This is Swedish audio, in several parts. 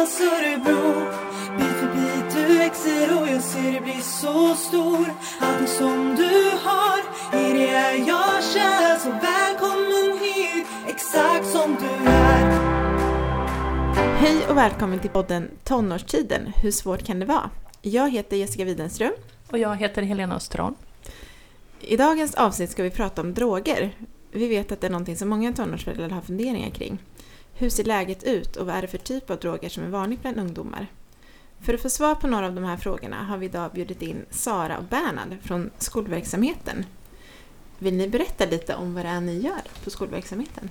Johannas Örebro Bit för bit du växer och jag ser dig bli så stor Allting som du har, i det är jag kär Så välkommen hit, exakt som du är Hej och välkommen till podden Tonårstiden, hur svårt kan det vara? Jag heter Jessica Widenström. Och jag heter Helena Österon. I dagens avsnitt ska vi prata om droger. Vi vet att det är någonting som många tonårsföräldrar har funderingar kring. Hur ser läget ut och vad är det för typ av droger som är vanligt bland ungdomar? För att få svar på några av de här frågorna har vi idag bjudit in Sara och Bernhard från skolverksamheten. Vill ni berätta lite om vad det är ni gör på skolverksamheten?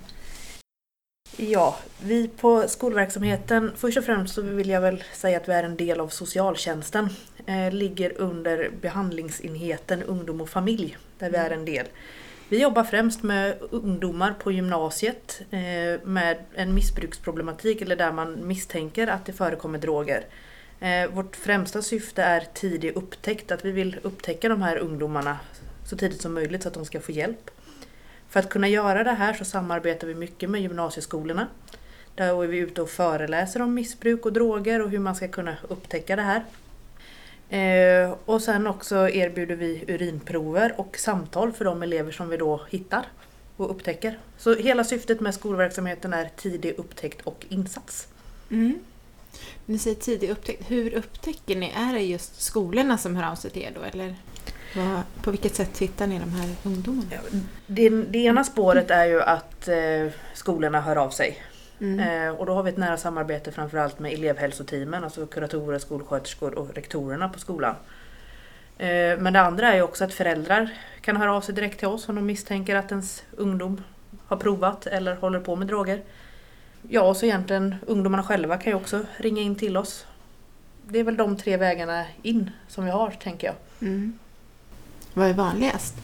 Ja, vi på skolverksamheten, först och främst så vill jag väl säga att vi är en del av socialtjänsten. Eh, ligger under behandlingsenheten ungdom och familj, där vi är en del. Vi jobbar främst med ungdomar på gymnasiet eh, med en missbruksproblematik eller där man misstänker att det förekommer droger. Eh, vårt främsta syfte är tidig upptäckt, att vi vill upptäcka de här ungdomarna så tidigt som möjligt så att de ska få hjälp. För att kunna göra det här så samarbetar vi mycket med gymnasieskolorna. Där är vi ute och föreläser om missbruk och droger och hur man ska kunna upptäcka det här. Eh, och sen också erbjuder vi urinprover och samtal för de elever som vi då hittar och upptäcker. Så hela syftet med skolverksamheten är tidig upptäckt och insats. Mm. Ni säger tidig upptäckt. Hur upptäcker ni? Är det just skolorna som hör av sig till er då? Eller vad, på vilket sätt hittar ni de här ungdomarna? Det, det ena spåret är ju att eh, skolorna hör av sig. Mm. Eh, och då har vi ett nära samarbete framförallt med elevhälsoteamen, alltså kuratorer, skolsköterskor och rektorerna på skolan. Eh, men det andra är ju också att föräldrar kan höra av sig direkt till oss om de misstänker att ens ungdom har provat eller håller på med droger. Ja, och så egentligen ungdomarna själva kan ju också ringa in till oss. Det är väl de tre vägarna in som vi har, tänker jag. Mm. Vad är vanligast?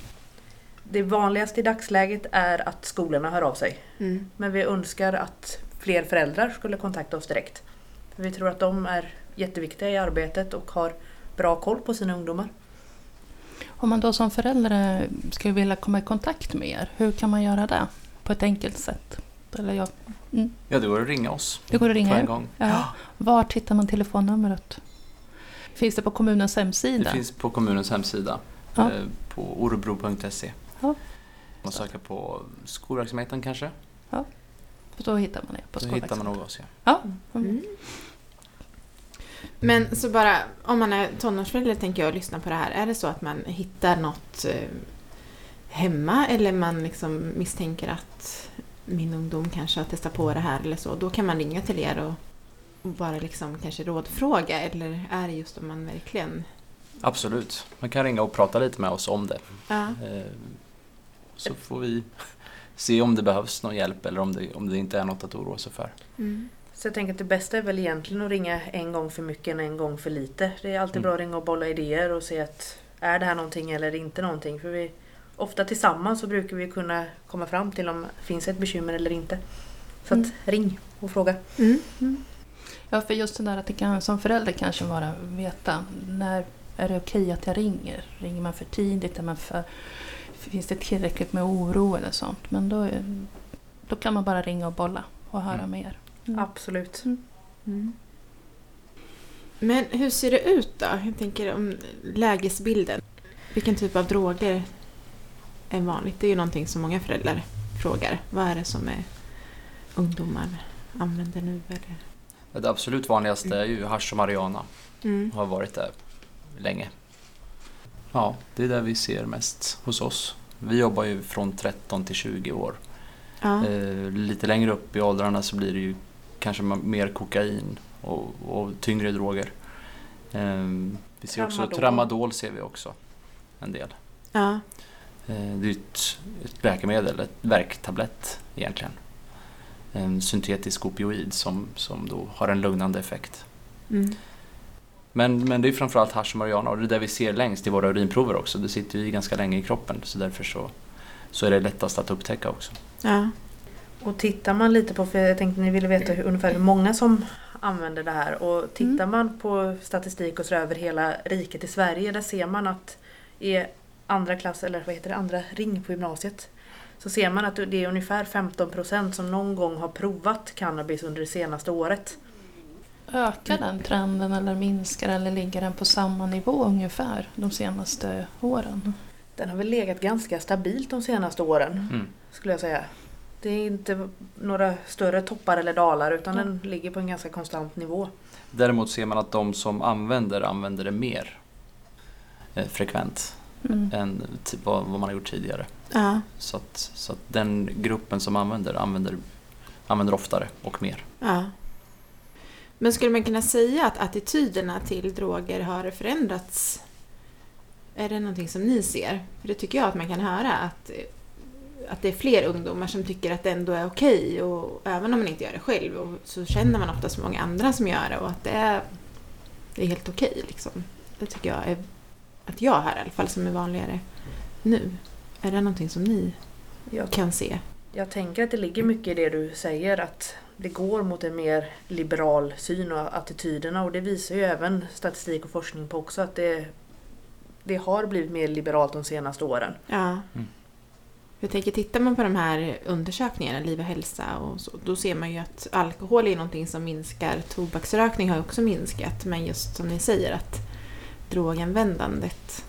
Det vanligaste i dagsläget är att skolorna hör av sig. Mm. Men vi önskar att fler föräldrar skulle kontakta oss direkt. För vi tror att de är jätteviktiga i arbetet och har bra koll på sina ungdomar. Om man då som förälder skulle vilja komma i kontakt med er, hur kan man göra det? På ett enkelt sätt? Eller jag, mm. Ja, det går att ringa oss Det går att ringa en gång. Ja. Var hittar man telefonnumret? Finns det på kommunens hemsida? Det finns på kommunens hemsida Ja. eh, på orebro.se. Ja. Man söker på skolverksamheten kanske. Då hittar man er på Då hittar man skolverksamheten. nog oss. Ja. Ja. Mm. Mm. Men så bara, om man är tonårsförälder tänker jag och lyssnar på det här. Är det så att man hittar något eh, hemma eller man liksom misstänker att min ungdom kanske har testat på det här eller så. Då kan man ringa till er och, och bara liksom kanske rådfråga eller är det just om man verkligen... Absolut. Man kan ringa och prata lite med oss om det. Ja. Eh, Så får vi se om det behövs någon hjälp eller om det, om det inte är något att oroa sig för. Mm. Så jag tänker att det bästa är väl egentligen att ringa en gång för mycket än en gång för lite. Det är alltid Mm. bra att ringa och bolla idéer och se att är det här någonting eller inte någonting. För vi, ofta tillsammans så brukar vi kunna komma fram till om det finns ett bekymmer eller inte. Så att Mm. ring och fråga. Mm. Ja, för just det där att det kan som förälder kanske vara veta när är det okej att jag ringer? Ringer man för tidigt? Är man för, finns det tillräckligt med oro eller sånt? Men då, då kan man bara ringa och bolla och höra Mm. med er. Mm. Absolut. Mm. Men hur ser det ut då? Jag tänker om lägesbilden. Vilken typ av droger är vanligt? Det är ju någonting som många föräldrar frågar. Vad är det som är ungdomar använder nu? Eller? Det absolut vanligaste är ju hasch och marijuana. Mm. Har varit det länge. Ja, det är det vi ser mest hos oss. Vi jobbar ju från 13 till 20 år. Ja. Eh, lite längre upp i åldrarna så blir det ju kanske mer kokain och, och tyngre droger. Eh, vi ser också Tramadol. tramadol ser vi också en del. ja. Eh, det är ett, ett läkemedel, ett värktablett egentligen. En syntetisk opioid som, som då har en lugnande effekt. Mm. Men, men det är framförallt hasch och marijuana och det är det vi ser längst i våra urinprover också. Det sitter ju ganska länge i kroppen så därför så, så är det lättast att upptäcka också. ja. Och tittar man lite på, för jag tänkte ni ville veta hur, ungefär hur många som använder det här. Och tittar man på statistik och så över hela riket i Sverige, där ser man att i andra klass, eller vad heter det, andra ring på gymnasiet. Så ser man att det är ungefär 15% som någon gång har provat cannabis under det senaste året. Ökar den trenden eller minskar eller ligger den på samma nivå ungefär de senaste åren? Den har väl legat ganska stabilt de senaste åren Mm. skulle jag säga. Det är inte några större toppar eller dalar utan den ligger på en ganska konstant nivå. Däremot ser man att de som använder använder det mer eh, frekvent Mm. än vad, vad man har gjort tidigare. Ja, Så att, så att den gruppen som använder använder, använder oftare och mer. ja. Men skulle man kunna säga att attityderna till droger har förändrats? Är det någonting som ni ser? För det tycker jag att man kan höra att, att det är fler ungdomar som tycker att det ändå är okej och även om man inte gör det själv och så känner man ofta så många andra som gör det och att det är, det är helt okej liksom. Det tycker jag är att jag hör i alla fall som är vanligare nu. Är det någonting som ni Jag, kan se? jag tänker att det ligger mycket i det du säger att det går mot en mer liberal syn och attityderna och det visar ju även statistik och forskning på också att det, det har blivit mer liberalt de senaste åren. Ja. Mm. Jag tänker, tittar man på de här undersökningarna, Liv och hälsa och så, då ser man ju att alkohol är någonting som minskar. Tobaksrökning har också minskat, men just som ni säger att droganvändandet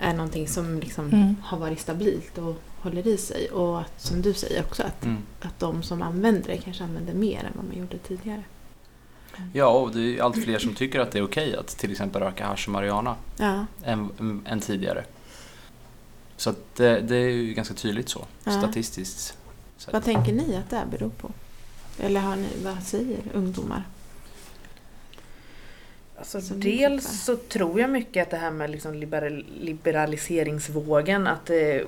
är någonting som liksom Mm. har varit stabilt och håller i sig. Och att, som du säger också, att, Mm. att de som använder det kanske använder mer än vad man gjorde tidigare. Ja, och det är allt fler som tycker att det är okej att till exempel röka hasch och marijuana Ja, än, än tidigare. Så att det, det är ju ganska tydligt så, Ja. statistiskt. sett. vad tänker ni att det här beror på? Eller har ni, vad säger ungdomar? Alltså dels så tror jag mycket att det här med liksom liberal, liberaliseringsvågen att det,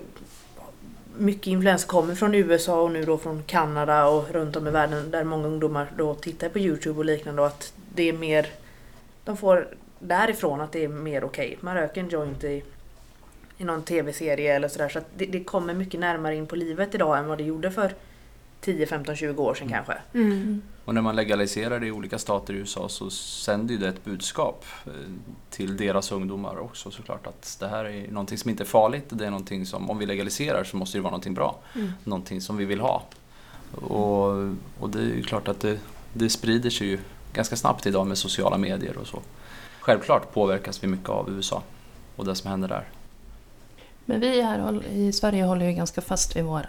mycket influens kommer från USA och nu då från Kanada och runt om i världen där många ungdomar då tittar på Youtube och liknande och att det är mer de får därifrån att det är mer okej. Man röker en joint i, i någon tv-serie eller sådär så att det, det kommer mycket närmare in på livet idag än vad det gjorde för 10, 15, 20 år sedan Mm. kanske. Mm. Och när man legaliserar det i olika stater i USA så sänder ju det ett budskap eh, till deras ungdomar också såklart att det här är någonting som inte är farligt. Det är någonting som, om vi legaliserar så måste det vara någonting bra. Mm. Någonting som vi vill ha. Och, och det är ju klart att det, det sprider sig ju ganska snabbt idag med sociala medier och så. Självklart påverkas vi mycket av USA och det som händer där. Men vi här i Sverige håller ju ganska fast vid vår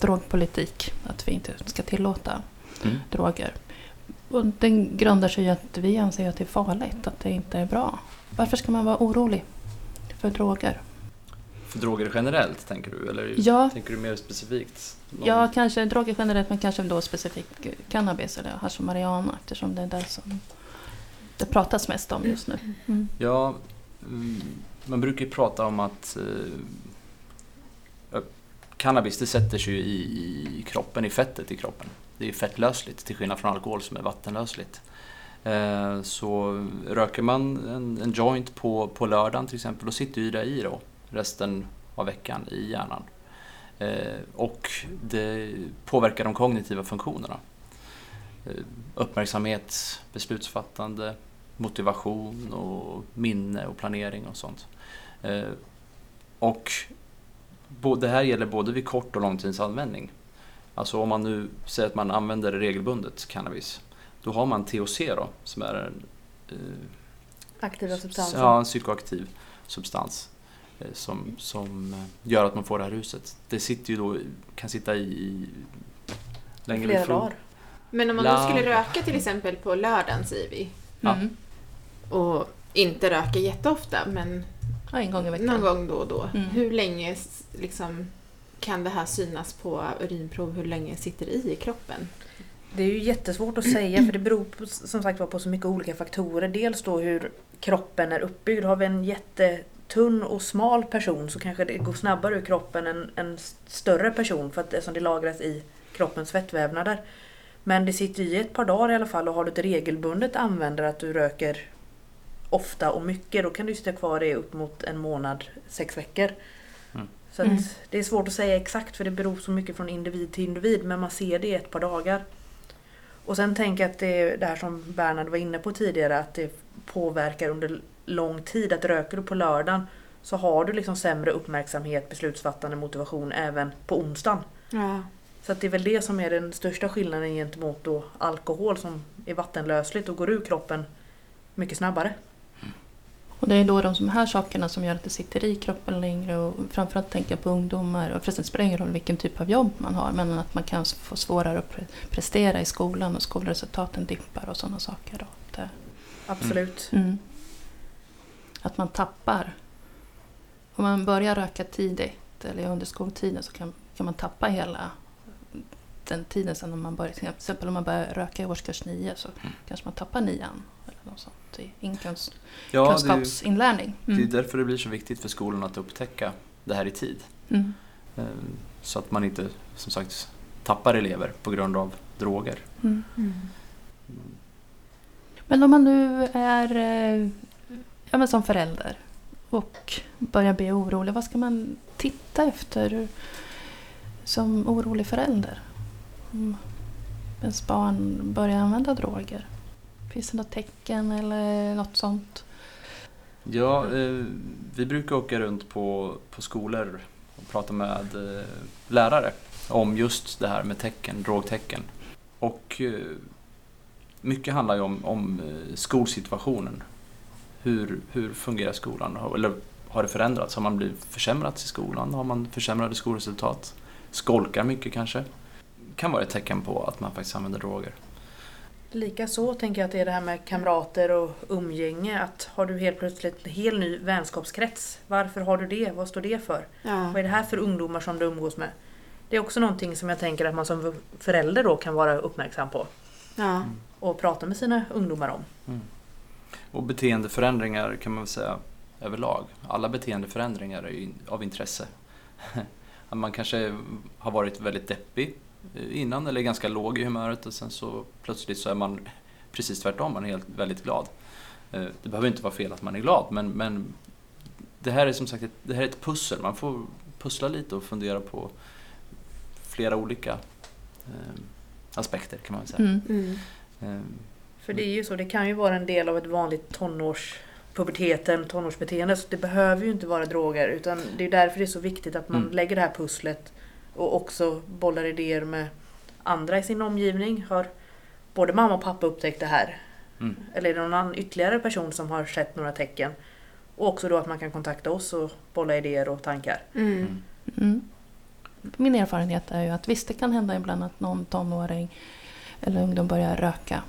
drogpolitik. Att vi inte ska tillåta Mm. droger. Och den grundar sig i att vi anser att det är farligt, att det inte är bra. Varför ska man vara orolig för droger? För droger generellt tänker du? Eller Ja. tänker du mer specifikt? Någon- Ja, kanske droger generellt men kanske då specifikt cannabis eller hasch och marijuana eftersom det är det som det pratas mest om just nu. Mm. Ja, mm, man brukar ju prata om att eh, cannabis det sätter sig ju i, i kroppen, i fettet i kroppen. Det är ju fettlösligt till skillnad från alkohol som är vattenlösligt. Eh, så röker man en, en joint på, på lördagen till exempel, då sitter ju det i då resten av veckan i hjärnan. Eh, och det påverkar de kognitiva funktionerna. Eh, uppmärksamhet, beslutsfattande, motivation och minne och planering och sånt. Och det här gäller både vid kort och långtidsanvändning. Alltså om man nu säger att man använder regelbundet cannabis, då har man THC då, som är en, eh, Aktiva substanser. ja, en psykoaktiv substans eh, som, som eh, gör att man får det här ruset. Det sitter ju då, kan sitta i, i längre Flera dagar. Men om man då skulle röka till exempel på lördagen säger vi. Mm. och inte röka jätteofta men Ja, en gång i veckan. någon gång då och då. Mm. Hur länge liksom, kan det här synas på urinprov? Hur länge sitter det i i kroppen? Det är ju jättesvårt att säga för det beror på, som sagt på så mycket olika faktorer. Dels då hur kroppen är uppbyggd. Har vi en jättetunn och smal person så kanske det går snabbare ur kroppen än en större person för att det, som det lagras i kroppens fettvävnader. Men det sitter i ett par dagar i alla fall och har du ett regelbundet använder att du röker ofta och mycket då kan du sitta kvar i upp mot en månad, sex veckor. Mm. Så att Mm. det är svårt att säga exakt för det beror så mycket från individ till individ men man ser det i ett par dagar. Och sen tänker jag att det är det här som Bernhard var inne på tidigare att det påverkar under lång tid. Att röker du på lördagen så har du liksom sämre uppmärksamhet, beslutsfattande, motivation även på onsdagen. Ja. Så att det är väl det som är den största skillnaden gentemot då alkohol som är vattenlösligt och går ur kroppen mycket snabbare. Och det är då de här sakerna som gör att det sitter i kroppen längre och framförallt tänker jag på ungdomar. Och förresten spelar det ingen roll vilken typ av jobb man har men att man kan få svårare att pre- prestera i skolan och skolresultaten dippar och sådana saker. Då. Det, Absolut. mm. Att man tappar. Om man börjar röka tidigt eller under skoltiden så kan, kan man tappa hela den tiden sen om man börjar, till exempel om man börjar röka i årskurs nio så kanske man tappar nian något sånt i inkunns, Ja, det är, ju- kunskapsinlärning. det är Mm. därför det blir så viktigt för skolan att upptäcka det här i tid. Mm. Eh, Så att man inte, som sagt, tappar elever på grund av droger. Mm. Mm. Men om man nu är eh, ja, men som förälder och börjar bli orolig, vad ska man titta efter som orolig förälder? Om ens barn börjar använda droger? Finns det något tecken eller något sånt? Ja, eh, vi brukar åka runt på, på skolor och prata med eh, lärare om just det här med tecken, drogtecken. Och eh, mycket handlar ju om, om eh, skolsituationen. Hur, hur fungerar skolan? Har- Eller har det förändrats? Har man blivit försämrat i skolan? Har man försämrade skolresultat? Skolkar mycket kanske? Det Kan vara ett tecken på att man faktiskt använder droger. Likaså tänker jag att det är det här med kamrater och umgänge. Att har du helt plötsligt en hel ny vänskapskrets? Varför har du det? Vad står det för? Ja. Vad är det här för ungdomar som du umgås med? Det är också någonting som jag tänker att man som förälder då kan vara uppmärksam på Ja. och prata med sina ungdomar om. Och beteendeförändringar kan man väl säga överlag. Alla beteendeförändringar är av intresse. Att man kanske har varit väldigt deppig innan eller ganska låg i humöret och sen så plötsligt så är man precis tvärtom, man är helt väldigt glad. Eh, Det behöver inte vara fel att man är glad men, men det här är som sagt ett, det här är ett pussel. Man får pussla lite och fundera på flera olika eh, aspekter kan man väl säga. Mm. Mm. Eh, För det är ju så, det kan ju vara en del av ett vanligt tonårs puberteten, tonårsbeteende. Så det behöver ju inte vara droger utan det är därför det är så viktigt att man Mm. lägger det här pusslet och också bollar idéer med andra i sin omgivning. Har både mamma och pappa upptäckt det här? Mm. Eller är det någon annan ytterligare person som har sett några tecken? Och också då att man kan kontakta oss och bolla idéer och tankar. Mm. Mm. Mm. Min erfarenhet är ju att visst, det kan hända ibland att någon tonåring eller ungdom börjar röka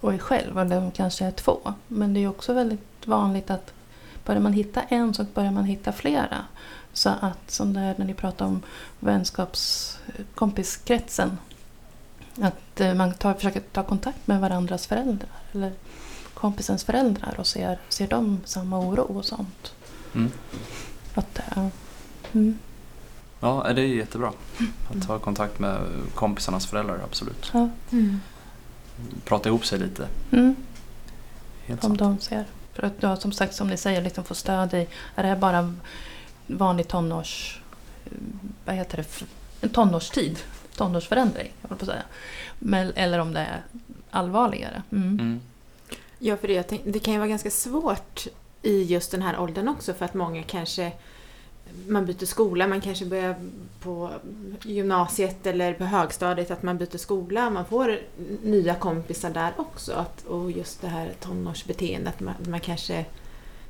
och är själv, eller de kanske är två. Men det är också väldigt vanligt att börjar man hitta en så börjar man hitta flera. Så att som där när ni pratar om vänskapskompiskretsen. Att eh, man tar, försöker ta kontakt med varandras föräldrar eller kompisens föräldrar och ser, ser de samma oro och sånt. Mm. Att, eh, mm, Ja, det är jättebra. Att ta kontakt med kompisarnas föräldrar, absolut. ja, Mm. Prata ihop sig lite. mm. Helt Om sant. de ser. För att ja, som sagt, som ni säger, liksom få stöd i. Är det här bara vanlig tonårs... Vad heter det? En tonårstid. Tonårsförändring, jag på att säga. Men, eller om det är allvarligare. Mm. Mm. Ja, för det, jag tänk, det kan ju vara ganska svårt i just den här åldern också för att många kanske man byter skola, man kanske börjar på gymnasiet eller på högstadiet att man byter skola, man får nya kompisar där också. Att, och just det här tonårsbeteendet, man, man kanske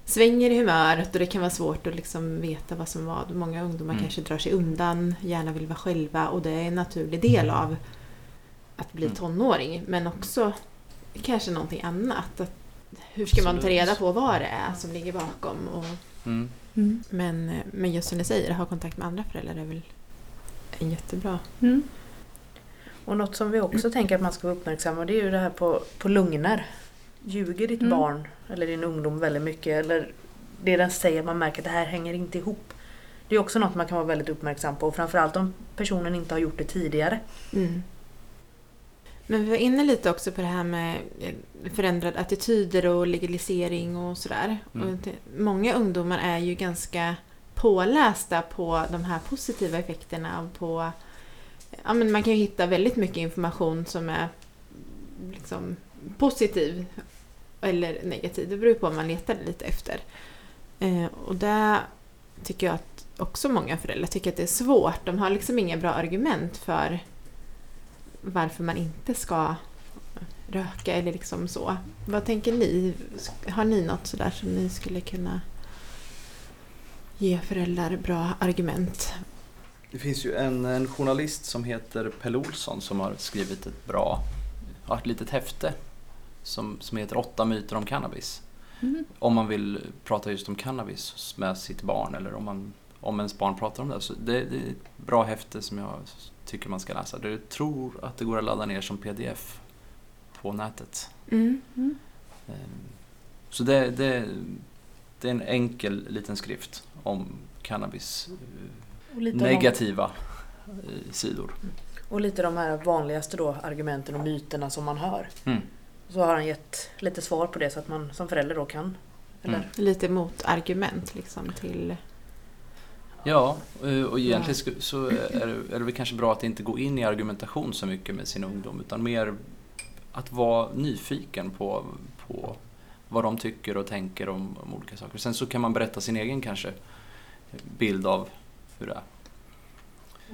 svänger i humöret och det kan vara svårt att liksom veta vad som är vad. Många ungdomar Mm. kanske drar sig undan, gärna vill vara själva och det är en naturlig del av att bli Mm. tonåring. Men också kanske någonting annat. Att, hur ska man ta reda på vad det är som ligger bakom? Och, Mm. Mm. men, men just som ni säger, ha kontakt med andra föräldrar är väl en jättebra. Mm. Och något som vi också tänker att man ska vara uppmärksam på det är ju det här på, på lugner. Ljuger ditt Mm. barn eller din ungdom väldigt mycket eller det den säger, man märker att det här hänger inte ihop. Det är också något man kan vara väldigt uppmärksam på, framförallt om personen inte har gjort det tidigare. Mm. Men vi var inne lite också på det här med eh, förändrade attityder och legalisering och sådär. Mm. Och många ungdomar är ju ganska pålästa på de här positiva effekterna på... Ja, men man kan ju hitta väldigt mycket information som är liksom positiv eller negativ. Det beror på vad man letar lite efter. Eh, och det tycker jag att också många föräldrar tycker att det är svårt. De har liksom inga bra argument för varför man inte ska röka eller liksom så. Vad tänker ni? Har ni något sådär som ni skulle kunna ge föräldrar bra argument? Det finns ju en, en journalist som heter Pelle Olsson som har skrivit ett bra, ja, ett litet häfte som, som heter Åtta myter om cannabis. Mm. Om man vill prata just om cannabis med sitt barn eller om, man, om ens barn pratar om det. Så det, det är ett bra häfte som jag tycker man ska läsa. Jag tror att det går att ladda ner som pdf på nätet. Mm. Mm. Så det, det, det är en enkel liten skrift om cannabis negativa eh, sidor. de, och lite de här vanligaste då, argumenten och myterna som man hör. Mm. Så har han gett lite svar på det så att man som förälder då kan. Eller? Mm. Lite motargument liksom till... Ja, eh, och egentligen så är det, är det väl kanske bra att inte gå in i argumentation så mycket med sin ungdom utan mer att vara nyfiken på, på vad de tycker och tänker om, om olika saker. Sen så kan man berätta sin egen kanske bild av hur det är.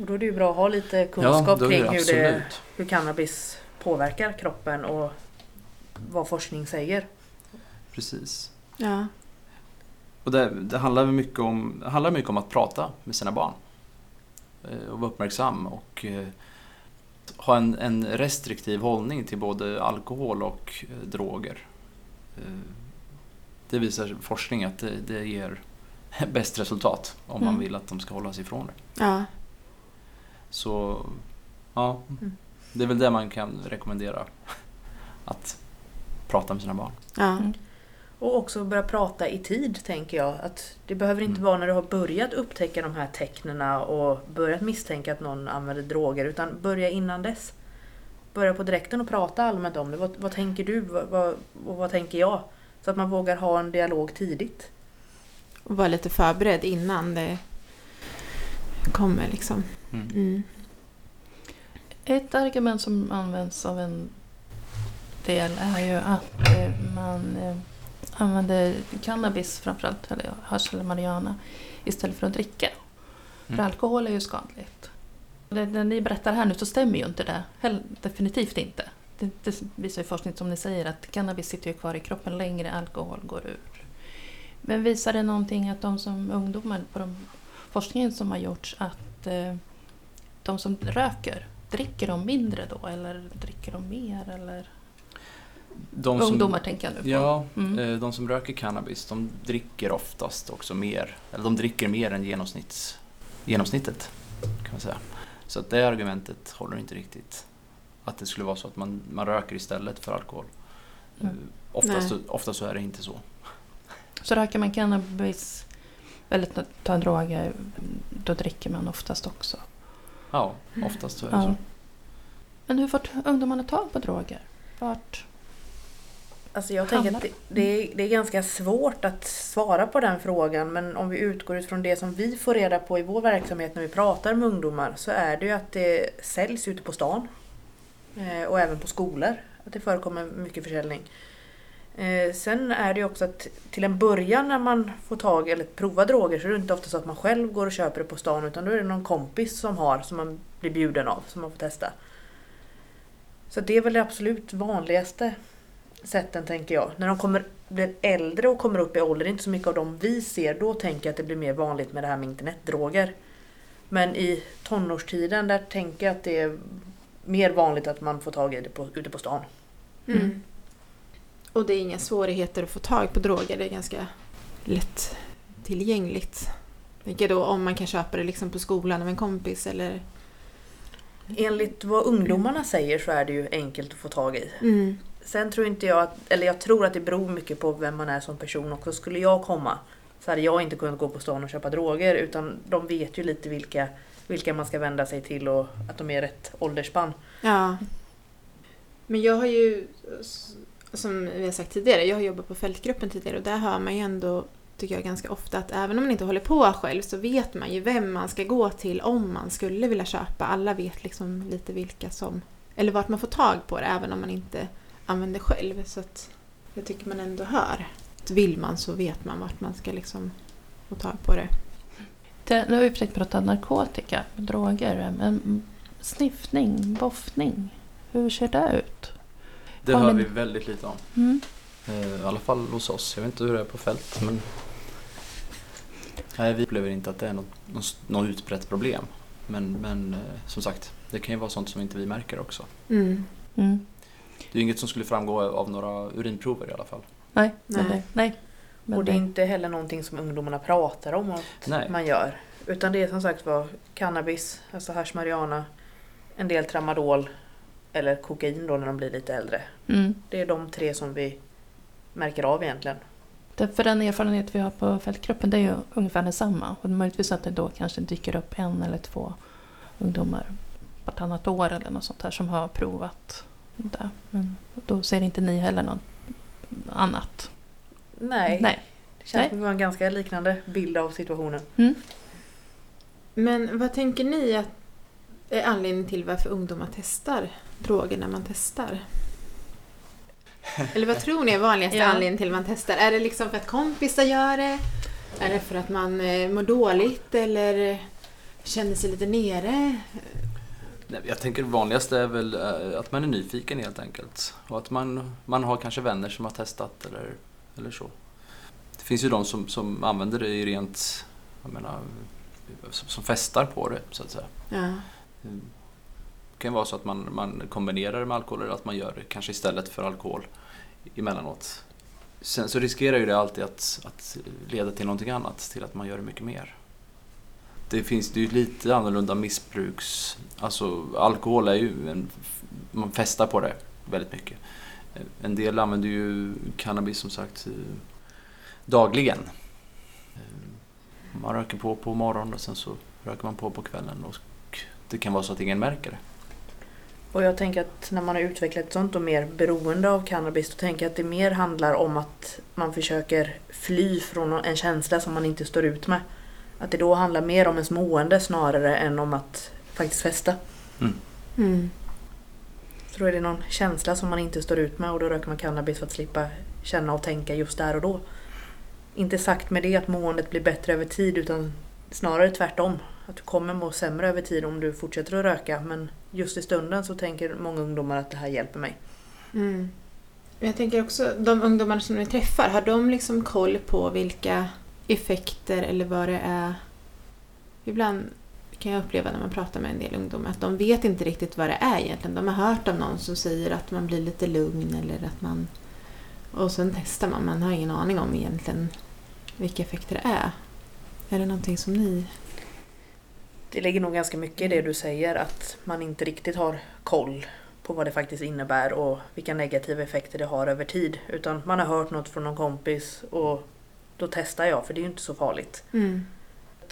Och då är det ju bra att ha lite kunskap är kring hur, det, hur cannabis påverkar kroppen och vad forskning säger. Precis. Ja. Och det, det handlar mycket om, det handlar mycket om att prata med sina barn. Eh, Och vara uppmärksam och eh, ha en, en restriktiv hållning till både alkohol och eh, droger. Det visar forskning att det, det ger bäst resultat om man Mm. vill att de ska hålla sig ifrån det. Ja. Så ja, Mm. det är väl det man kan rekommendera. Att prata med sina barn. Ja. Mm. Och också börja prata i tid tänker jag. Att det behöver inte Mm. vara när du har börjat upptäcka de här tecknena och börjat misstänka att någon använder droger. Utan börja innan dess. Börja på direkten och prata allmänt om det. Vad, vad tänker du? Vad, vad, och vad tänker jag? Så att man vågar ha en dialog tidigt. Och vara lite förberedd innan det kommer liksom. Mm. Mm. Ett argument som används av en del är ju att eh, man eh, använder cannabis framförallt, eller hasch eller marijuana, istället för att dricka. För Mm. alkohol är ju skadligt. Det, det ni berättar här nu så stämmer ju inte det. Hell, definitivt inte. Det, det visar ju forskning som ni säger att cannabis sitter ju kvar i kroppen längre, alkohol går ur. Men visar det någonting att de som ungdomar, på de forskningen som har gjorts, att eh, de som röker, dricker de mindre då eller dricker de mer? Eller? De som- Ungdomar tänker jag nu på. Ja, Mm. eh, de som röker cannabis de dricker oftast också mer. Eller de dricker mer än genomsnitts, genomsnittet kan man säga. Så att det argumentet håller inte riktigt. Att det skulle vara så att man, man röker istället för alkohol. Eh, Mm. Oftast, så- Nej. oftast så är det inte så. Så röker man cannabis eller tar- tar droger, då dricker man oftast också. Ja, oftast så är det Ja. så. Men hur får ungdomarna tag på droger? Vart? Alltså jag tänker att det, det, är, det är ganska svårt att svara på den frågan men om vi utgår ifrån det som vi får reda på i vår verksamhet när vi pratar med ungdomar så är det ju att det säljs ute på stan. Eh, och även på skolor. Att det förekommer mycket försäljning. Eh, sen är det ju också att till en början när man får tag eller provar droger så är det inte ofta så att man själv går och köper det på stan utan då är det någon kompis som har som man blir bjuden av som man får testa. Så det är väl det absolut vanligaste sätten tänker jag. När de kommer, blir äldre och kommer upp i ålder, inte så mycket av dem vi ser, då tänker jag att det blir mer vanligt med det här med internetdroger. Men i tonårstiden där tänker jag att det är mer vanligt att man får tag i det på, ute på stan. Mm. Och det är inga svårigheter att få tag på droger. Det är ganska lätt tillgängligt. Tänker då om man kan köpa det liksom på skolan av en kompis eller... Enligt vad ungdomarna säger så är det ju enkelt att få tag i. Mm. Sen tror inte jag att, eller jag tror att det beror mycket på vem man är som person också. Skulle jag komma så hade jag inte kunnat gå på stan och köpa droger utan de vet ju lite vilka, vilka man ska vända sig till och att de är rätt åldersspann. Ja. Men jag har ju, som vi har sagt tidigare, jag har jobbat på fältgruppen tidigare och där hör man ju ändå, tycker jag ganska ofta, att även om man inte håller på själv så vet man ju vem man ska gå till om man skulle vilja köpa. Alla vet liksom lite vilka som, eller vart man får tag på det även om man inte använder själv. Så att jag tycker man ändå hör. Att vill man så vet man vart man ska liksom få tag på det. Det, nu har vi försökt prata narkotika, droger, men sniffning, boffning. Hur ser det ut? Det Har hör vi väldigt lite om. Mm. Eh, I alla fall hos oss. Jag vet inte hur det är på fält. Men... Nej, vi upplever inte att det är något, något, något utbrett problem. Men, men eh, som sagt, det kan ju vara sånt som inte vi märker också. Mm. Mm. Det är inget som skulle framgå av några urinprover i alla fall. Nej, Nej. det, nej. Men Och det är inte heller någonting som ungdomarna pratar om att Nej. man gör. Utan det är som sagt var cannabis, alltså hash marijuana, en del tramadol eller kokain då när de blir lite äldre. Mm. Det är de tre som vi märker av egentligen. Det, för den erfarenhet vi har på fältgruppen det är ju ungefär densamma. Och möjligtvis att det då kanske dyker upp en eller två ungdomar vartannat år eller något sånt här som har provat det. Men då ser inte ni heller något annat. Nej, Nej. det känns Nej. som att vi har en ganska liknande bild av situationen. Men vad tänker ni att är anledningen till varför ungdomar testar droger när man testar? Eller vad tror ni är vanligaste Ja. anledningen till man testar? Är det liksom för att kompisar gör det? Är det för att man eh, mår dåligt eller känner sig lite nere? Nej, Jag tänker det vanligaste är väl eh, att man är nyfiken helt enkelt. Och att man, man har kanske vänner som har testat eller, eller så. Det finns ju de som, som använder det i rent, jag menar, som, som festar på det så att säga. Ja. Det kan vara så att man, man kombinerar det med alkohol eller att man gör det kanske istället för alkohol emellanåt. Sen så riskerar ju det alltid att, att leda till någonting annat, till att man gör det mycket mer. Det finns det är ju lite annorlunda missbruks... Alltså alkohol är ju en... Man festar på det väldigt mycket. En del använder ju cannabis som sagt eh, dagligen. Eh, man röker på på morgonen och sen så röker man på på kvällen och det kan vara så att ingen märker det. Och jag tänker att när man har utvecklat ett sånt och mer beroende av cannabis då tänker jag att det mer handlar om att man försöker fly från en känsla som man inte står ut med. Att det då handlar mer om ens mående snarare än om att faktiskt festa. Mm. Så då är det någon känsla som man inte står ut med och då röker man cannabis för att slippa känna och tänka just där och då. Inte sagt med det att måendet blir bättre över tid utan snarare tvärtom. Att du kommer må sämre över tid om du fortsätter att röka men just i stunden så tänker många ungdomar att det här hjälper mig. Mm. Jag tänker också, de ungdomar som ni träffar, har de liksom koll på vilka effekter eller vad det är? Ibland kan jag uppleva när man pratar med en del ungdomar att de vet inte riktigt vad det är egentligen. De har hört av någon som säger att man blir lite lugn eller att man... Och sen testar man, man har ingen aning om egentligen vilka effekter det är. Är det någonting som ni... Det ligger nog ganska mycket i det du säger att man inte riktigt har koll på vad det faktiskt innebär och vilka negativa effekter det har över tid. Utan man har hört något från någon kompis och då testar jag för det är ju inte så farligt. Mm.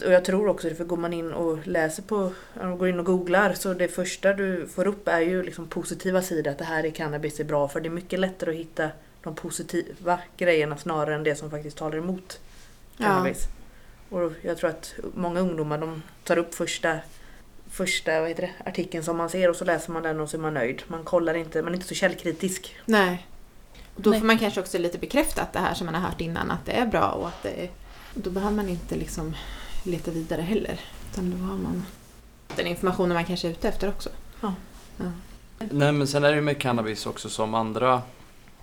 Och jag tror också, för går man in och läser på, går in och googlar så det första du får upp är ju liksom positiva sidor att det här är cannabis är bra för det är mycket lättare att hitta de positiva grejerna snarare än det som faktiskt talar emot Ja. cannabis. Och jag tror att många ungdomar de tar upp första, första vad heter det, artikeln som man ser och så läser man den och så är man nöjd. Man kollar inte, man är inte så källkritisk. Nej. Och då Nej. får man kanske också lite bekräftat det här som man har hört innan, att det är bra och att det är... Då behöver man inte liksom leta vidare heller. Utan då har man den informationen man kanske är ute efter också. Ja. Ja. Nej men sen är det ju med cannabis också som andra,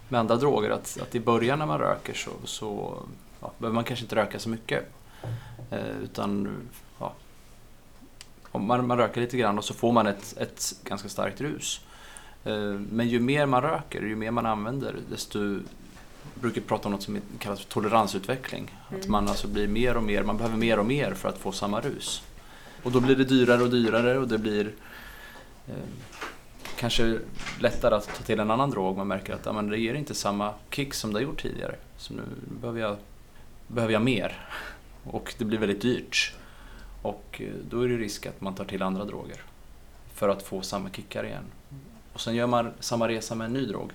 med andra droger att, att i början när man röker så, så ja, behöver man kanske inte röka så mycket. Eh, utan ja, om man, man röker lite grann och så får man ett, ett ganska starkt rus. Eh, men ju mer man röker, ju mer man använder desto jag brukar prata om något som kallas för toleransutveckling. Att Mm. man alltså blir mer och mer, man behöver mer och mer för att få samma rus. Och då blir det dyrare och dyrare och det blir eh, kanske lättare att ta till en annan drog. Man märker att men det ger inte samma kick som det har gjort tidigare. Så nu behöver jag, behöver jag mer. Och det blir väldigt dyrt. Och eh, då är det risk att man tar till andra droger för att få samma kickar igen. Och sen gör man samma resa med en ny drog.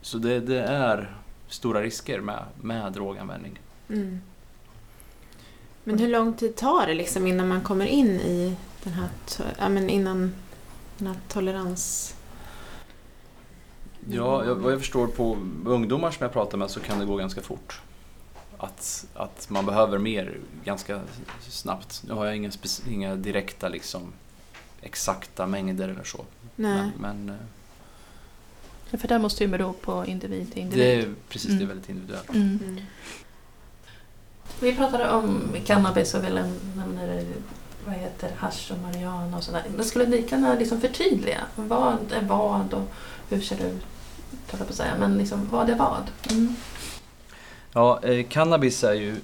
Så det, det är stora risker med, med droganvändning. Mm. Men hur lång tid tar det liksom innan man kommer in i den här, ja, men innan den här tolerans... Ja, jag, vad jag förstår på ungdomar som jag pratar med så kan det gå ganska fort. Att, att man behöver mer ganska snabbt. Nu har jag inga, inga direkta liksom, exakta mängder eller så. Nej. Men, men eh, Ja, För det måste ju bero på individ till individ. det är precis det är Mm. väldigt individuellt. Mm. Mm. Vi pratade om cannabis och vi nämnde vad heter hasch och marijuana och sådär. Men skulle ni kunna liksom förtydliga? Vad är vad och hur ser det ut? jag på att säga. Men liksom, vad är vad? Mm. Ja, eh, cannabis är ju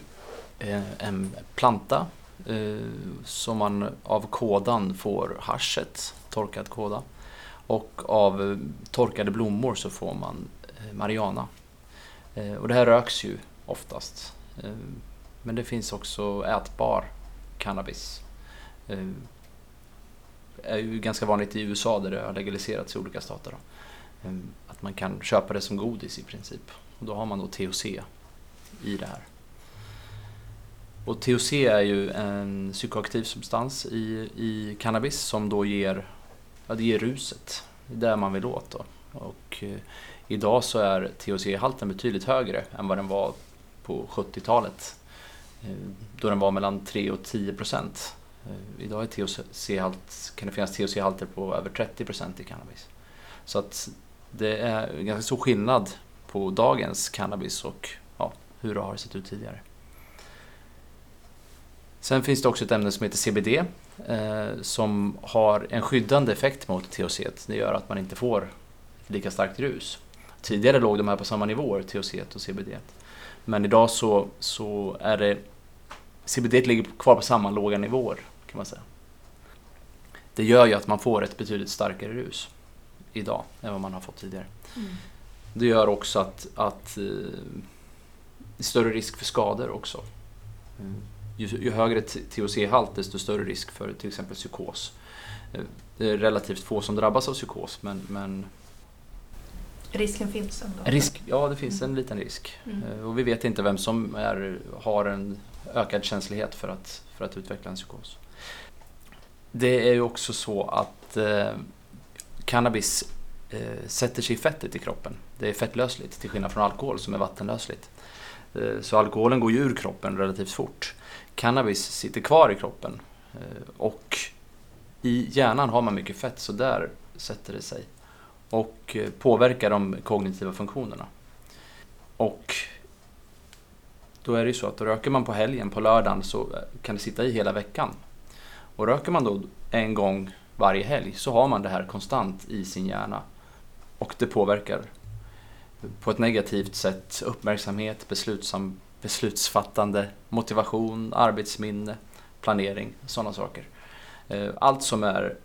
eh, en planta eh, som man av kådan får haschet, torkad kåda. Och av torkade blommor så får man eh, marijuana. Eh, och det här röks ju oftast. Eh, men det finns också ätbar cannabis. Det är ju ganska vanligt i USA där det har legaliserats i olika stater. Då. Att man kan köpa det som godis i princip. Och då har man då THC i det här. Och THC är ju en psykoaktiv substans i, i cannabis som då ger, ja, det är ruset. Det är där man vill åt då. Och eh, idag så är THC-halten betydligt högre än vad den var på 70-talet. Eh, då den var mellan 3 och 10 procent. Eh, idag är THC-halt, kan det finnas THC-halter på över 30 procent i cannabis. Så att det är ganska stor skillnad på dagens cannabis och ja, hur det har sett ut tidigare. Sen finns det också ett ämne som heter CBD som har en skyddande effekt mot THC. Det gör att man inte får lika starkt rus. Tidigare låg de här på samma nivåer, THC och CBD. Men idag så, så är det CBD ligger kvar på samma låga nivåer kan man säga. Det gör ju att man får ett betydligt starkare rus idag än vad man har fått tidigare. Mm. Det gör också att, att eh, det är större risk för skador också. Mm. Ju, ju högre THC-halt desto större risk för till exempel psykos. Eh, Det är relativt få som drabbas av psykos men, men Risken finns ändå. risk, ja det finns en liten risk. Mm. Eh, Och vi vet inte vem som är, har en ökad känslighet för att, för att utveckla en psykos. Det är ju också så att eh, cannabis eh, sätter sig i fettet i kroppen. Det är fettlösligt till skillnad från alkohol som är vattenlösligt. Eh, så alkoholen går ju ur kroppen relativt fort. Cannabis sitter kvar i kroppen eh, och i hjärnan har man mycket fett så där sätter det sig och eh, påverkar de kognitiva funktionerna. Och då är det ju så att då röker man på helgen, på lördagen, så eh, kan det sitta i hela veckan. Och röker man då en gång varje helg så har man det här konstant i sin hjärna. Och det påverkar på ett negativt sätt uppmärksamhet, beslutsam, beslutsfattande, motivation, arbetsminne, planering, sådana saker. Eh, Allt som är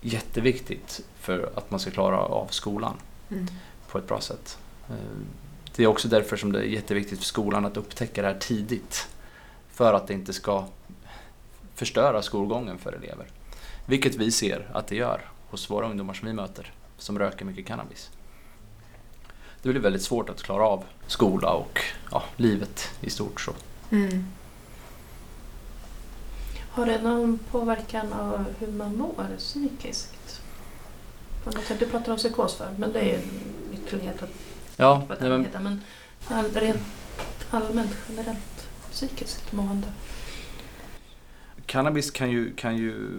jätteviktigt för att man ska klara av skolan Mm. på ett bra sätt. Eh, Det är också därför som det är jätteviktigt för skolan att upptäcka det här tidigt. För att det inte ska förstöra skolgången för elever. Vilket vi ser att det gör hos våra ungdomar som vi möter, som röker mycket cannabis. Det blir väldigt svårt att klara av skola och ja, livet i stort. Så. Mm. Har det någon påverkan av hur man mår psykiskt? Du pratar om psykos för, men det är ju en ytterlighet att Ja, nej, men. Men all, rent allmänt, generellt psykiskt mående. cannabis kan ju, kan ju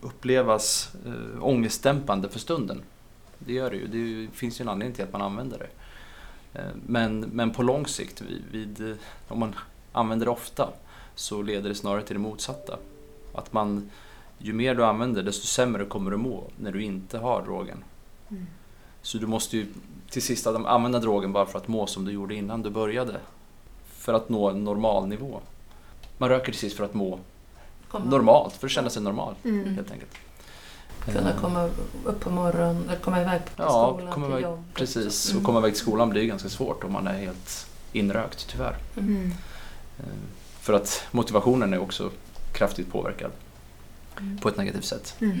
upplevas eh, ångestdämpande för stunden. Det gör det ju. Det finns ju en anledning till att man använder det. Eh, Men, men på lång sikt, vid, eh, om man använder det ofta, så leder det snarare till det motsatta. Att man, ju mer du använder, desto sämre kommer du må när du inte har drogen. Mm. Så du måste ju till sist använda drogen bara för att må som du gjorde innan du började. För att nå en normal nivå. Man röker till sist för att må Komma, normalt, för att känna sig normal Mm. helt enkelt. Kunna Eh, komma upp på morgonen, eller komma iväg på Ja, skolan, komma till iväg- jobbet. Precis, Mm. och komma iväg till skolan blir ganska svårt om man är helt inrökt tyvärr. Mm. Mm. Eh, För att motivationen är också kraftigt påverkad Mm. på ett negativt sätt. Mm.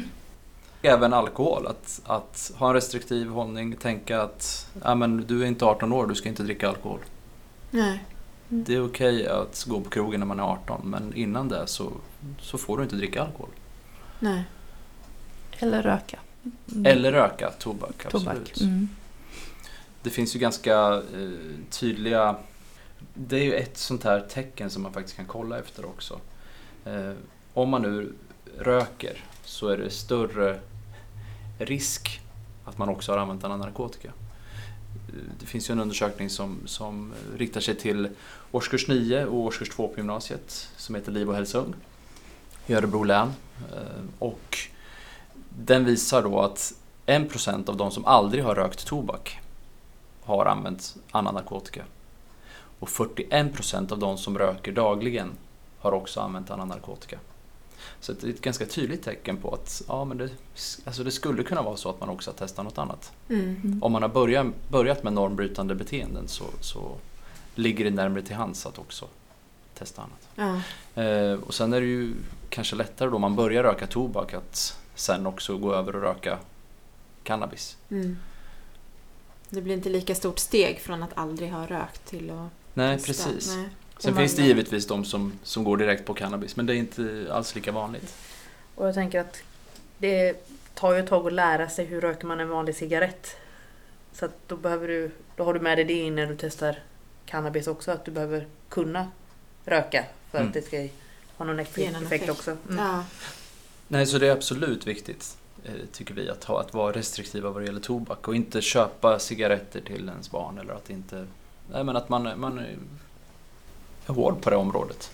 Även alkohol, att, att ha en restriktiv hållning, tänka att ja, men du är inte 18 år, du ska inte dricka alkohol. Nej. Det är okej att gå på krogen när man är 18 men innan det så, så får du inte dricka alkohol. Nej. Eller röka. Mm. Eller röka tobak, absolut. tobak. Mm. Det finns ju ganska eh, tydliga... Det är ju ett sånt här tecken som man faktiskt kan kolla efter också. Eh, om man nu röker så är det större risk att man också har använt annan narkotika. Det finns ju en undersökning som, som riktar sig till årskurs 9 och årskurs 2 på gymnasiet som heter Liv och hälsa ung i Örebro län. Eh, Och den visar då att 1% av de som aldrig har rökt tobak har använt annan narkotika. Och 41% av de som röker dagligen har också använt annan narkotika. Så det är ett ganska tydligt tecken på att ja, men det, alltså det skulle kunna vara så att man också har testat något annat. Mm. Om man har börjat, börjat med normbrytande beteenden så, så ligger det närmare till hands att också testa annat. Ja. Eh, och sen är det ju kanske lättare då man börjar röka tobak att sen också gå över och röka cannabis. Mm. Det blir inte lika stort steg från att aldrig ha rökt till att Nej, testa. precis. Nej. Sen finns det givetvis de som, som går direkt på cannabis men det är inte alls lika vanligt. Och jag tänker att det tar ju ett tag att lära sig hur röker man en vanlig cigarett. Så att då, behöver du, då har du med dig det in när du testar cannabis också. Att du behöver kunna röka för Mm. att det ska ha någon effekt, effekt effekt. också. Mm. Ja. Nej, så det är absolut viktigt eh, tycker vi att, ha, att vara restriktiva vad det gäller tobak och inte köpa cigaretter till ens barn eller att inte... Nej, men att man, man är är hård på det området.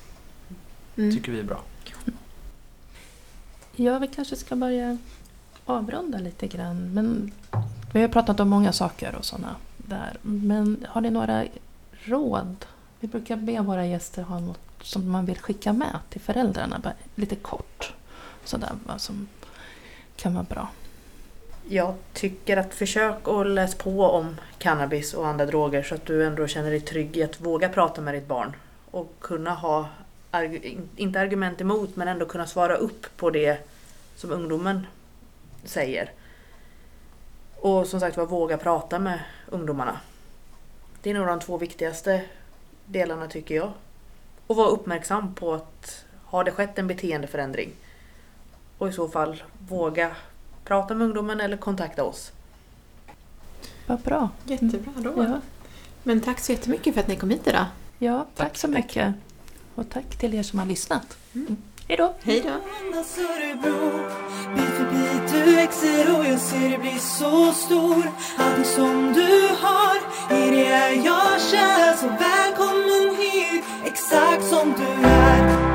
Mm. tycker vi är bra. Ja, vi kanske ska börja avrunda lite grann. Men vi har pratat om många saker och sådana där. Men har ni några råd? Vi brukar be våra gäster ha något som man vill skicka med till föräldrarna, bara lite kort. Sådär, vad som kan vara bra. Jag tycker att försök att läsa på om cannabis och andra droger så att du ändå känner dig trygg i att våga prata med ditt barn. Och kunna ha, inte argument emot, men ändå kunna svara upp på det som ungdomen säger. Och som sagt var, våga prata med ungdomarna. Det är nog de två viktigaste delarna tycker jag. Och vara uppmärksam på att har det skett en beteendeförändring? Och i så fall våga prata med ungdomen eller kontakta oss. Vad bra. Jättebra råd. Ja, Men tack så jättemycket för att ni kom hit idag. ja tack, Tack. så mycket. Och tack till er som har lyssnat. Mm. Hej då! Hej då! Andas Örebro Bit för bit du växer och jag ser dig bli så stor Allting som du har, i det är jag sak som du är